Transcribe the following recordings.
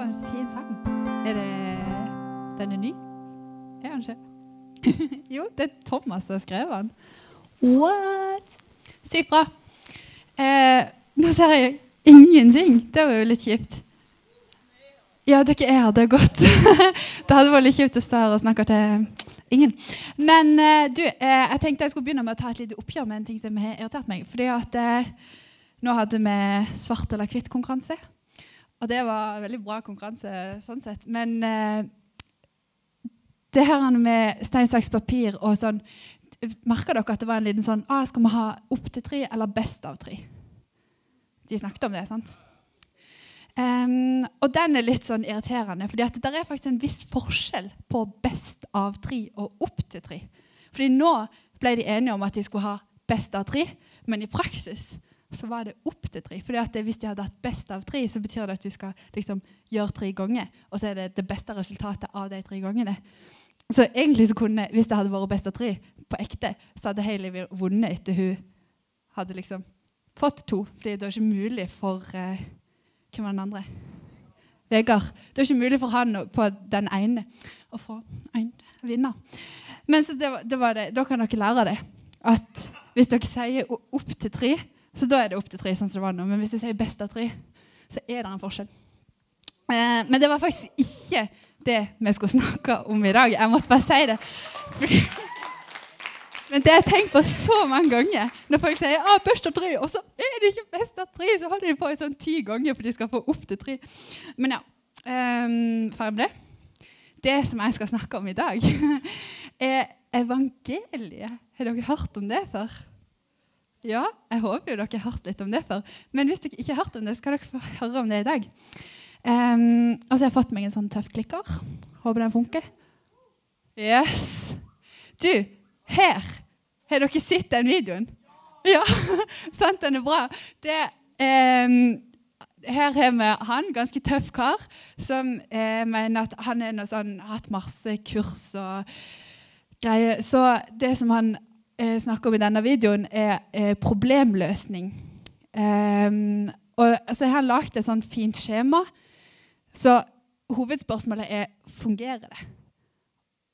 var en fin sang. Er det Den er ny? Er den ikke? jo, det er Thomas som har skrevet den. What? Sykt bra. Eh, nå ser jeg ingenting. Det var jo litt kjipt. Ja, dere er. Det er godt. det hadde vært litt kjipt å stå her og snakke til ingen. Men eh, du, eh, jeg tenkte jeg skulle begynne med å ta et lite oppgjør med en ting som har irritert meg. Fordi at eh, nå hadde vi svart eller hvitt-konkurranse. Og det var veldig bra konkurranse sånn sett. Men eh, det her med stein, saks, papir og sånn Merka dere at det var en liten sånn ah, Skal vi ha opp til tre eller best av tre? De snakket om det, sant? Um, og den er litt sånn irriterende, at det er faktisk en viss forskjell på best av tre og opp til tre. Fordi nå ble de enige om at de skulle ha best av tre, men i praksis så var det opp til tre. At Hvis de hadde hatt best av tre, så betyr det at du skal liksom gjøre tre ganger. Og så er det det beste resultatet av de tre gangene. Så egentlig så kunne, hvis det hadde vært best av tre på ekte, så hadde Hayley vunnet etter hun hadde liksom fått to. Fordi det var ikke mulig for uh, Hvem var den andre? Vegard. Det var ikke mulig for han på den ene å få en vinner. Men det, det var det. da kan dere lære det. At hvis dere sier opp til tre, så da er det opp til tre. sånn som det var nå. Men hvis jeg sier best av tre, så er det en forskjell. Eh, men det var faktisk ikke det vi skulle snakke om i dag. Jeg måtte bare si det. Men det har jeg tenkt på så mange ganger. Når folk sier ah, best av tre, og så er det ikke best av tre, så holder de på i sånn ti ganger for de skal få opp til tre. Men ja, um, ferdig med det. Det som jeg skal snakke om i dag, er evangeliet. Har dere hørt om det før? Ja, jeg håper jo dere har hørt litt om det før. Men hvis dere ikke har hørt om det, skal dere få høre om det i dag. Um, og så har jeg fått meg en sånn tøff klikker. Håper den funker. Yes. Du, her har dere sett den videoen. Ja, sant? Den er bra. Det, um, her har vi han, ganske tøff kar, som eh, mener at han er noe sånn, hatt masse kurs og greier. Så det som han snakker om i denne videoen, er eh, problemløsning. Um, og altså, Jeg har lagd et sånt fint skjema. Så hovedspørsmålet er fungerer det.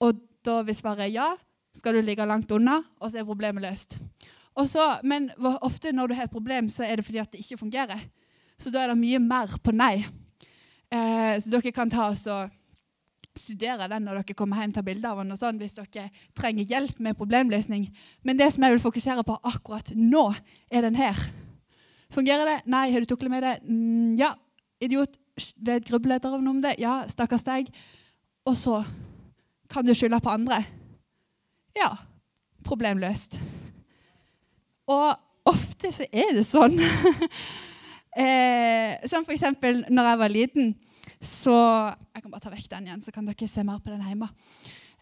Og da vil svaret ja, skal du ligge langt unna, og så er problemet løst. Så, men ofte når du har et problem, så er det fordi at det ikke fungerer. Så da er det mye mer på nei. Eh, så dere kan ta oss og studere den når dere kommer hjem til bilder av den, og sånn, hvis dere trenger hjelp med problemløsning. Men det som jeg vil fokusere på akkurat nå, er den her. Fungerer det? Nei. Har du tuklet med det? Mm, ja. Idiot. Vet grubleder om det? Ja. Stakkars deg. Og så kan du skylde på andre. Ja. Problemløst. Og ofte så er det sånn. eh, som for eksempel når jeg var liten. Så Jeg kan bare ta vekk den igjen, så kan dere se mer på den hjemme.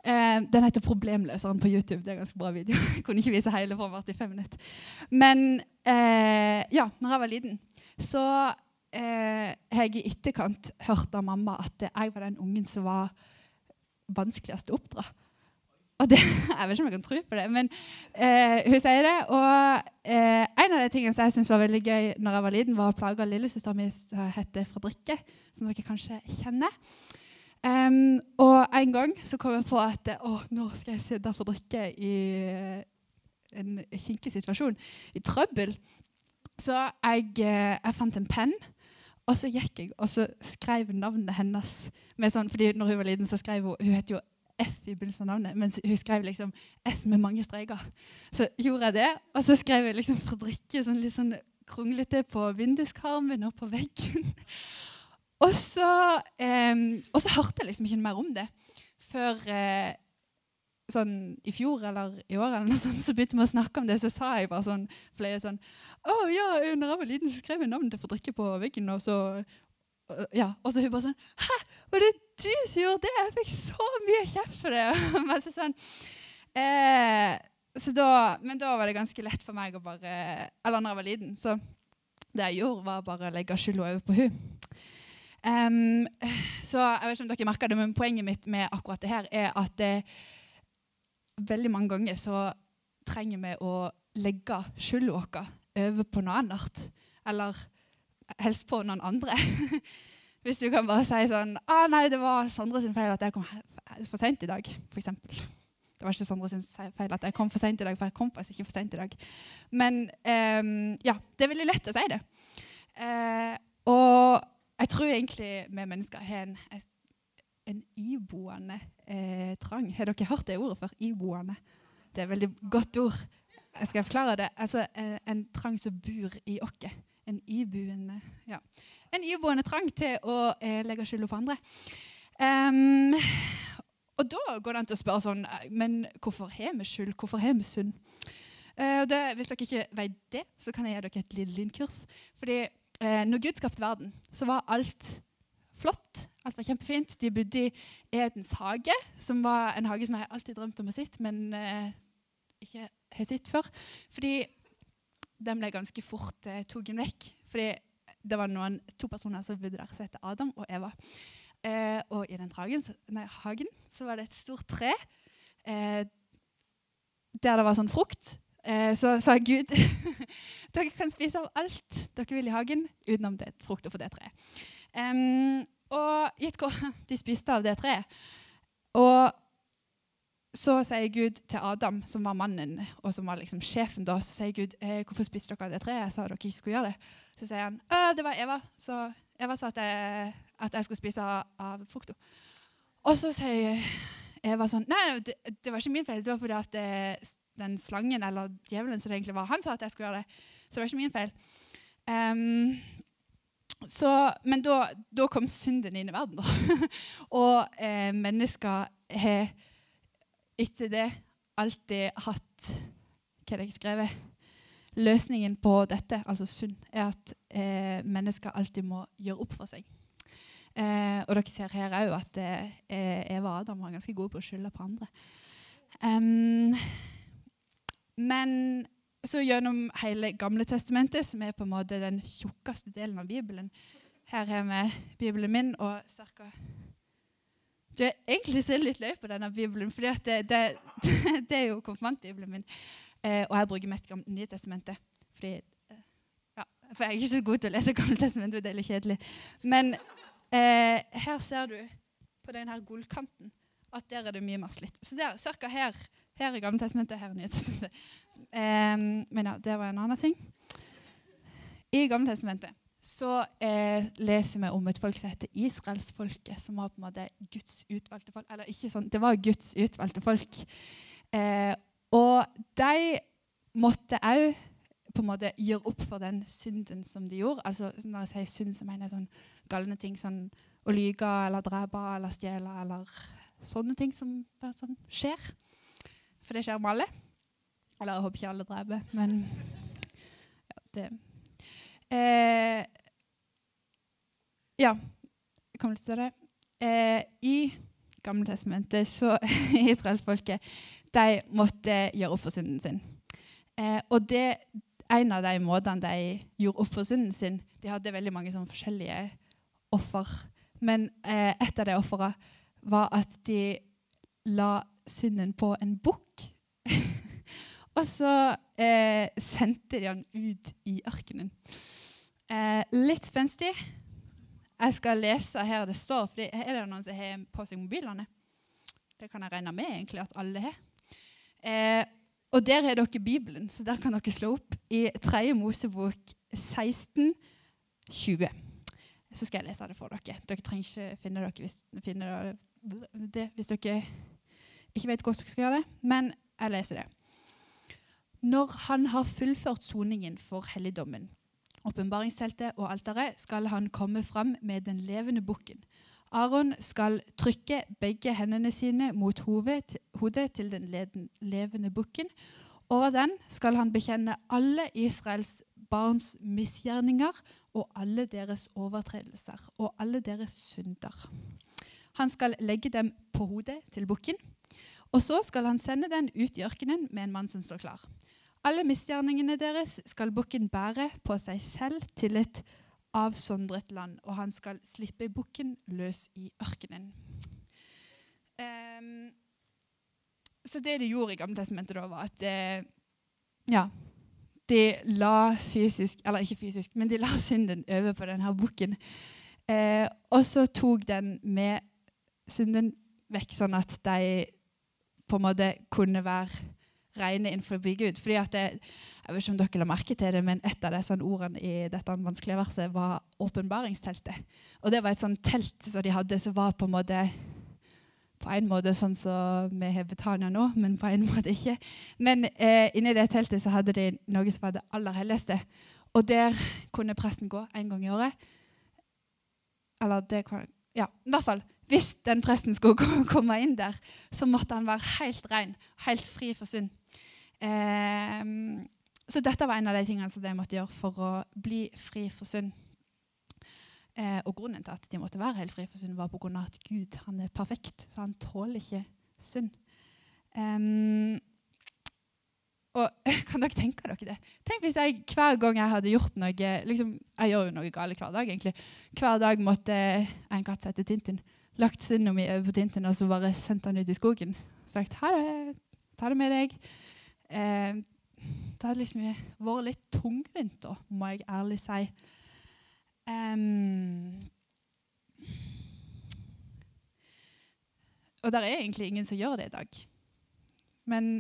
Eh, den heter 'Problemløseren' på YouTube. Det er en ganske bra video. Jeg kunne ikke vise hele for i fem minutter. Men eh, ja, når jeg var liten, så eh, har jeg i etterkant hørt av mamma at jeg var den ungen som var vanskeligst å oppdra. Og det, Jeg vet ikke om jeg kan tro på det, men eh, hun sier det. Og eh, en av de tingene som jeg syntes var veldig gøy når jeg var liten, var å plage lillesøstera mi som heter Fredrikke, som dere kanskje kjenner. Um, og en gang så kom jeg på at å, nå skal jeg sitte Fredrikke i en kinkig situasjon, i trøbbel. Så jeg, eh, jeg fant en penn. Og så gikk jeg og så skrev navnet hennes. Sånn, fordi når hun var liten, så skrev hun Hun het jo F i begynnelsen av navnet, mens hun skrev liksom F med mange streker. Så gjorde jeg det, og så skrev jeg liksom Fredrikke sånn litt sånn kronglete på vinduskarmen og på veggen. og, så, eh, og så hørte jeg liksom ikke noe mer om det før eh, sånn i fjor eller i år eller noe sånt, så begynte vi å snakke om det. Så sa jeg bare sånn flere sånn Å ja, når jeg var liten, så skrev jeg navnet til Fredrikke på veggen, og så ja, Og så hun bare sånn Hæ, var det du som gjorde det? Jeg fikk så mye kjeft for det. men, så sånn, eh, så da, men da var det ganske lett for meg å bare Eller når jeg var liten, så det jeg gjorde, var bare å legge skylda over på hun. Um, så jeg vet ikke om dere merker det, men poenget mitt med akkurat det her er at det, veldig mange ganger så trenger vi å legge skylda vår over på noe annet. Eller helst på noen andre. Hvis du kan bare si sånn ah, 'Nei, det var Sondre sin feil at jeg kom for seint i dag', f.eks. Det var ikke Sondre sin feil at jeg kom for seint i dag, for jeg kom faktisk ikke for seint i dag. Men um, ja, det er veldig lett å si det. Uh, og jeg tror egentlig vi mennesker har en, en iboende eh, trang. Har dere hørt det ordet før? Iboende. Det er et veldig godt ord. Jeg skal forklare det. Altså, en, en trang som bor i oss. En iboende ja. En iboende trang til å eh, legge skylda på andre. Um, og da går det an til å spørre sånn Men hvorfor har vi skyld? Hvorfor har vi synd? Uh, det, hvis dere ikke vet det, så kan jeg gi dere et lite lynkurs. Fordi uh, når Gud skapte verden, så var alt flott. Alt var kjempefint. De bodde i Edens hage, som var en hage som jeg alltid drømte om å sitte, men uh, ikke har sett før. Fordi den ble ganske fort eh, tatt vekk. Fordi det var noen, to personer som bodde der, som het Adam og Eva. Eh, og i den tragen, nei, hagen så var det et stort tre eh, der det var sånn frukt. Eh, så sa Gud dere kan spise av alt dere vil i hagen utenom det frukt og for det treet. Og gitt hva de spiste av det treet. Og så sier Gud til Adam, som var mannen og som var liksom sjefen, da, så sier Gud eh, hvorfor spiste dere av det treet. Jeg sa dere ikke skulle gjøre det. Så sier han det var Eva. Så Eva sa at jeg, at jeg skulle spise av, frukta. Og så sier Eva sånn Nei, det, det, var ikke min feil. Det var fordi at det, eh, den slangen eller djevelen som det egentlig var, han sa at jeg skulle gjøre det. Så det var ikke min feil. Um, så, men da, da, kom synden inn i verden, da. og eh, mennesker har etter det alltid hatt Hva er jeg skrevet? Løsningen på dette, altså synd, er at eh, mennesker alltid må gjøre opp for seg. Eh, og dere ser her òg at eh, Eva og Adam var ganske gode på å skylde på andre. Um, men så gjennom hele Gamle testamentet, som er på en måte den tjukkeste delen av Bibelen Her har vi Bibelen min og ca. Du, egentlig er det litt løy på denne Bibelen, for det, det, det, er jo konfirmantbibelen min. Eh, og jeg bruker mest Nye eh, ja, for jeg er ikke så god til å lese Gamle testamentet, det er litt kjedelig. Men eh, her ser du på denne gullkanten at der er det mye mer slitt. Så der, cirka her, her er Gamle her er Nye. Eh, men ja, det var en annen ting. I Gamle testamentet så eh, leser vi om et folk som heter Israelsfolket, som var på en måte Guds utvalgte folk. Eller ikke sånn, det var Guds utvalgte folk. Eh, og de måtte òg på en måte gjøre opp for den synden som de gjorde. Altså, når jeg sier synd, så mener jeg sånn galne ting. sånn Å lyge eller drepe eller stjele eller sånne ting som, sånn, skjer. For det skjer med alle. Eller jeg håper ikke alle dreper, men ja, det Eh, ja, jeg kommer litt til det. Eh, I Gamle testamentet så israelsfolket de måtte gjøre opp for synden sin. Eh, og det, en av de måtene de gjorde opp for synden sin De hadde veldig mange sånn forskjellige offer. Men eh, et av de ofrene var at de la synden på en bukk. og så eh, sendte de han ut i ørkenen. Eh, litt spenstig. Jeg skal lese her det står. for Er det noen som har på seg mobilene? Det kan jeg regne med egentlig at alle har. Eh, og der har dere Bibelen, så der kan dere slå opp i 3. Mosebok 16, 20. Så skal jeg lese det for dere. Dere trenger ikke finne, dere hvis, finne det hvis dere ikke vet hvordan dere skal gjøre det. Men jeg leser det. Når han har fullført soningen for helligdommen, åpenbaringsteltet og alteret, skal han komme fram med den levende bukken. Aron skal trykke begge hendene sine mot hodet til den levende bukken. Over den skal han bekjenne alle Israels barns misgjerninger og alle deres overtredelser og alle deres synder. Han skal legge dem på hodet til bukken, og så skal han sende den ut i ørkenen med en mann som står klar. Alle misgjerningene deres skal bukken bære på seg selv til et avsondret land, og han skal slippe bukken løs i ørkenen. Um, så det de gjorde i Gamle testamentet, da, var at eh, ja, de la fysisk Eller ikke fysisk, men de la synden over på denne bukken. Eh, og så tok den med synden vekk, sånn at de på en måte kunne være rene innenfor Gud. Fordi at det, jeg vet ikke om dere la merke til det, men Et av disse ordene i dette vanskelige verset var åpenbaringsteltet. Og Det var et sånt telt som de hadde, som var på en måte på en måte sånn som vi har Betania nå, men på en måte ikke. Men eh, inni det teltet så hadde de noe som var det aller helligste. Og der kunne presten gå en gang i året. Eller det Ja, i hvert fall. Hvis den presten skulle komme inn der, så måtte han være helt ren, helt fri for synd. Eh, så dette var en av de tingene som de måtte gjøre for å bli fri for synd. Eh, og grunnen til at de måtte være helt fri for synd, var på grunn av at Gud han er perfekt, så han tåler ikke synd. Um, og Kan dere tenke dere det? Tenk hvis jeg hver gang jeg hadde gjort noe liksom, Jeg gjør jo noe galt hver dag, egentlig. Hver dag måtte en katt sette Tintin lagt synda mi over på Tintin og så bare sendt han ut i skogen. Sagt ha det, ta det med deg. Eh, det hadde liksom vært litt tungvint, da, må jeg ærlig si. Um, og det er egentlig ingen som gjør det i dag. Men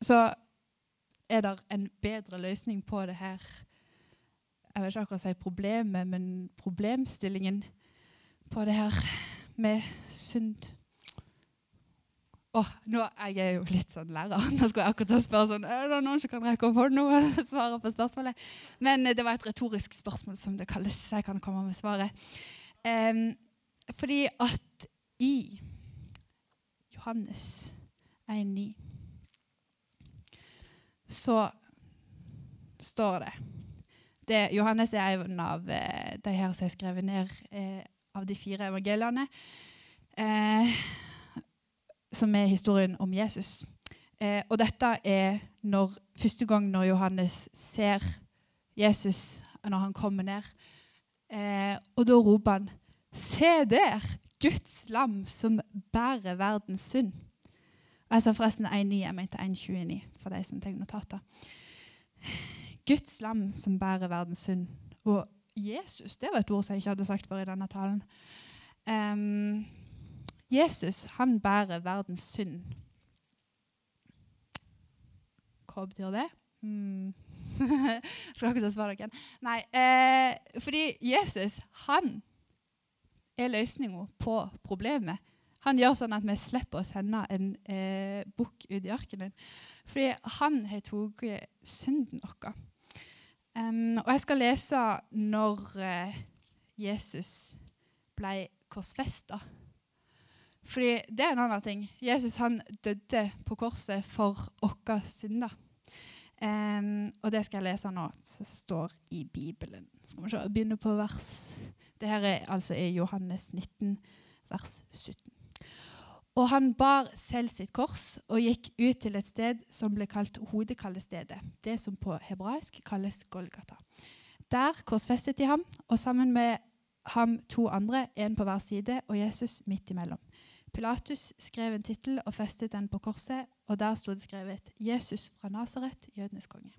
så er det en bedre løsning på det her Jeg vet ikke akkurat si problemet, men problemstillingen på det her med synd. Oh, nå, jeg er jo litt sånn lærer. Nå skulle jeg akkurat spørre sånn, er det noen som kan rekke opp hånden og svare på spørsmålet. Men eh, det var et retorisk spørsmål, som det kalles. Så jeg kan komme med svaret. Um, fordi at i Johannes 1,9 så står det, det Johannes er en av eh, de her som er skrevet ned eh, de fire evangeliene, eh, som er historien om Jesus. Eh, og dette er når, første gang når Johannes ser Jesus når han kommer ned. Eh, og da roper han Se der! Guds lam som bærer verdens synd. Jeg sa forresten 1,9. Jeg mente 1,29 for de som tar notater. Guds lam som bærer verdens synd. Og Jesus det var et ord som jeg ikke hadde sagt før i denne talen. Um, Jesus han bærer verdens synd. Hva betyr det? Mm. Skal ikke svare dere. Nei, eh, fordi Jesus han er løsninga på problemet. Han gjør sånn at vi slipper å sende en eh, bukk ut i ørkenen. Fordi han har tatt synden vår. Um, og jeg skal lese når uh, Jesus ble korsfesta. Fordi det er en annen ting. Jesus han døde på korset for våre synder. Um, og det skal jeg lese nå, som står i Bibelen. Skal vi se, begynne på vers Det her er altså i Johannes 19, vers 17. Og han bar selv sitt kors og gikk ut til et sted som ble kalt Hodekallestedet, det som på hebraisk kalles Golgata. Der korsfestet de ham, og sammen med ham to andre, en på hver side, og Jesus midt imellom. Pilatus skrev en tittel og festet den på korset, og der sto det skrevet 'Jesus fra Nasaret, jødenes konge'.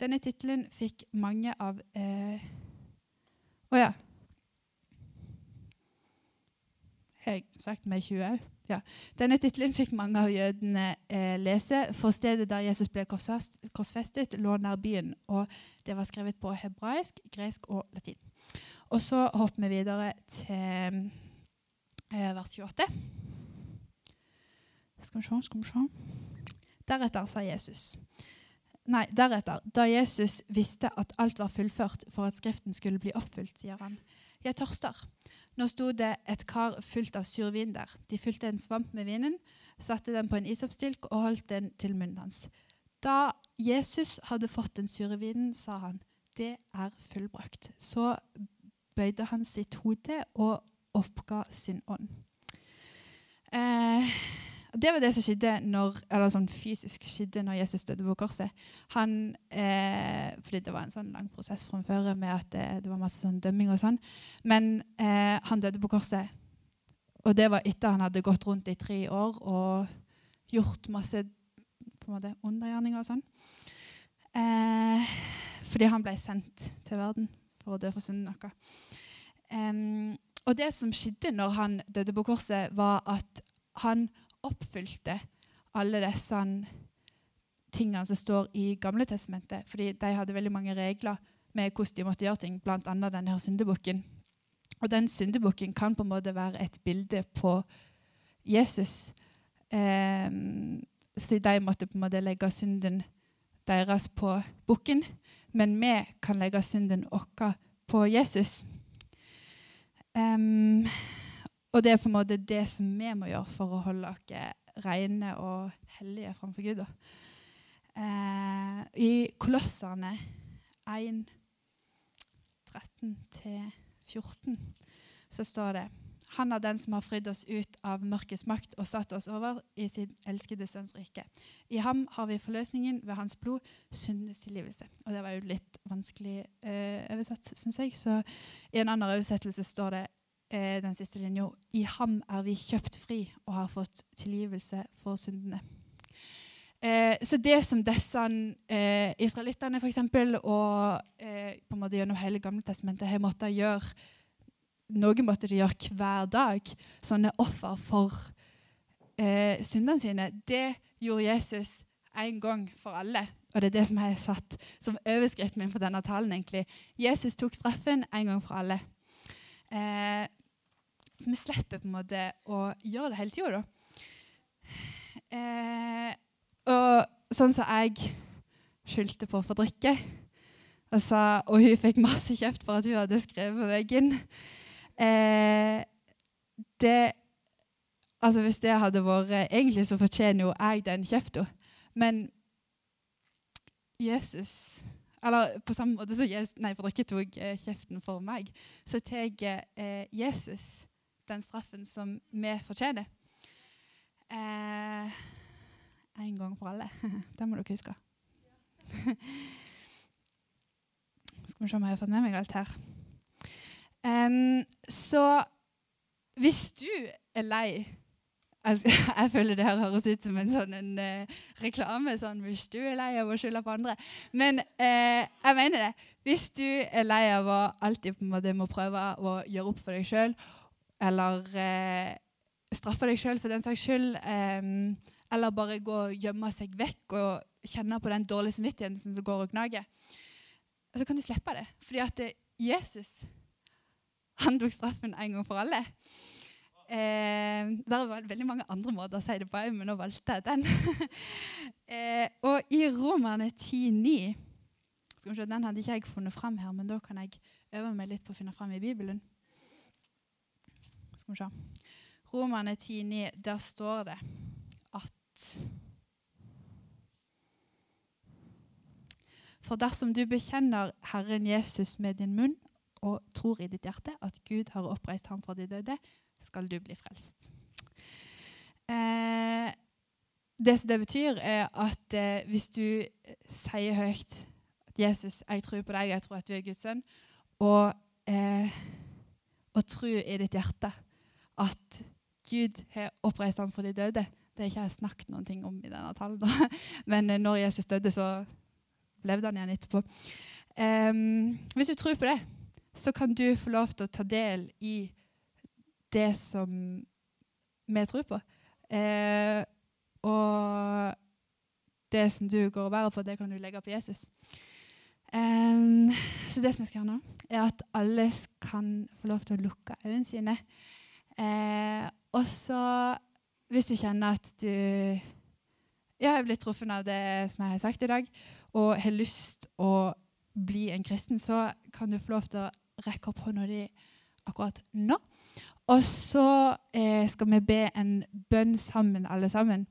Denne tittelen fikk mange av eh, oh ja. Har jeg sagt meg 20 òg? Ja. Denne tittelen fikk mange av jødene eh, lese, for stedet der Jesus ble korsfestet, lå nær byen. og Det var skrevet på hebraisk, gresk og latin. Og Så hopper vi videre til eh, vers 28. Skal vi se, skal vi se. Deretter sa Jesus Nei, deretter, da Jesus visste at alt var fullført for at Skriften skulle bli oppfylt, sier han, jeg tørster. Nå sto det et kar fullt av survin der. De fylte en svamp med vinen, satte den på en isoppstilk og holdt den til munnen hans. Da Jesus hadde fått den sure vinen, sa han, 'Det er fullbrakt'. Så bøyde han sitt hode og oppga sin ånd. Eh, det var det som skjedde når, eller sånn fysisk skjedde når Jesus døde på korset. Han, eh, fordi det var en sånn lang prosess framfor med at det, det, var masse sånn dømming og sånn. Men eh, han døde på korset. Og det var etter han hadde gått rundt i tre år og gjort masse på en måte undergjerninger og sånn. Eh, fordi han ble sendt til verden for å dø for synden vår. Um, og det som skjedde når han døde på korset, var at han oppfylte alle disse tingene som står i Gamle testamentet. Fordi de hadde veldig mange regler med hvordan de måtte gjøre ting, bl.a. denne syndebukken. Og den syndebukken kan på en måte være et bilde på Jesus. Eh, så de måtte på en måte legge synden deres på bukken, men vi kan legge synden vår på Jesus. Um, og det er på en måte det som vi må gjøre for å holde oss rene og hellige framfor Gud. Eh, I Kolosserne 1, 13-14 så står det han er den som har fridd oss ut av mørkets makt og satt oss over i sin elskede sønns rike. I ham har vi forløsningen ved hans blod, syndenes tilgivelse. Og det var jo litt vanskelig eh, oversatt, syns jeg. Så i en annen oversettelse står det eh, den siste linja I ham er vi kjøpt fri og har fått tilgivelse for syndene. Eh, så det som disse eh, israelittene for eksempel, og eh, på en måte gjennom hele Gamle testamentet har måttet gjøre noe måtte de gjøre hver dag, sånne offer for eh, syndene sine. Det gjorde Jesus en gang for alle. Og det er det som jeg har satt som overskriften min for denne talen. egentlig. Jesus tok straffen en gang for alle. Eh, så vi slipper på en måte å gjøre det hele tida, da. Eh, og sånn som jeg skyldte på for drikke og, sa, og hun fikk masse kjeft for at hun hadde skrevet på veggen. Eh, det Altså, hvis det hadde vært Egentlig så fortjener jo jeg den kjefta. Men Jesus Eller på samme måte som Jesus, nei, for dere tok eh, kjeften for meg, så tar eh, Jesus den straffen som vi fortjener. Eh, en gang for alle. Det må dere huske. Skal vi se om jeg har fått med meg alt her. Um, så hvis du er lei altså, Jeg føler det her høres ut som en sånn en, uh, reklame. sånn, Hvis du er lei av å skylde på andre. Men uh, jeg mener det. Hvis du er lei av å alltid på en måte må prøve å gjøre opp for deg sjøl, eller eh, straffe deg sjøl for den saks skyld, Eh, eller bare gå og gjemme seg vekk og kjenne på den dårlige samvittigheten som går og gnager, så kan du slippe det. Fordi at det, Jesus han tok straffen en gang for alle. Eh, det var veldig mange andre måter å si det på, men nå valgte jeg den. eh, og i Romerne 10,9 Den hadde ikke jeg funnet fram her, men da kan jeg øve meg litt på å finne fram i Bibelen. Skal vi se. Romerne 10,9, der står det at For dersom du bekjenner Herren Jesus med din munn og tror i ditt hjerte at Gud har oppreist ham fra de døde, skal du bli frelst. Eh, det som det betyr, er at eh, hvis du sier høyt at 'Jesus, jeg tror på deg, jeg tror at du er Guds sønn', og, eh, og tror i ditt hjerte at Gud har oppreist ham fra de døde Det har ikke jeg snakket noe om i denne talen, men eh, når Jesus døde, så levde han igjen etterpå. Um, hvis du tror på det, så kan du få lov til å ta del i det som vi tror på. Uh, og det som du går og bærer på, det kan du legge på Jesus. Um, så det som jeg skal gjøre nå, er at alle kan få lov til å lukke øynene sine. Eh, og så, hvis du kjenner at du ja, er blitt truffet av det som jeg har sagt i dag, og har lyst å bli en kristen, så kan du få lov til å rekke opp hånda di akkurat nå. Og så eh, skal vi be en bønn sammen, alle sammen.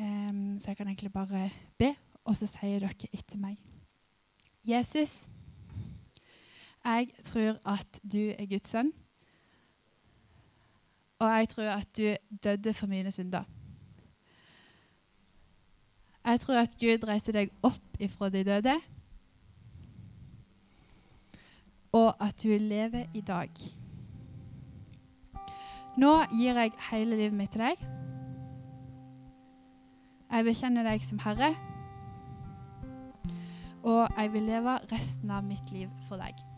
Um, så jeg kan egentlig bare be, og så sier dere etter meg. Jesus, jeg tror at du er Guds sønn. Og jeg tror at du døde for mine synder. Jeg tror at Gud reiser deg opp ifra de døde og at du lever i dag. Nå gir jeg hele livet mitt til deg. Jeg bekjenner deg som Herre, og jeg vil leve resten av mitt liv for deg.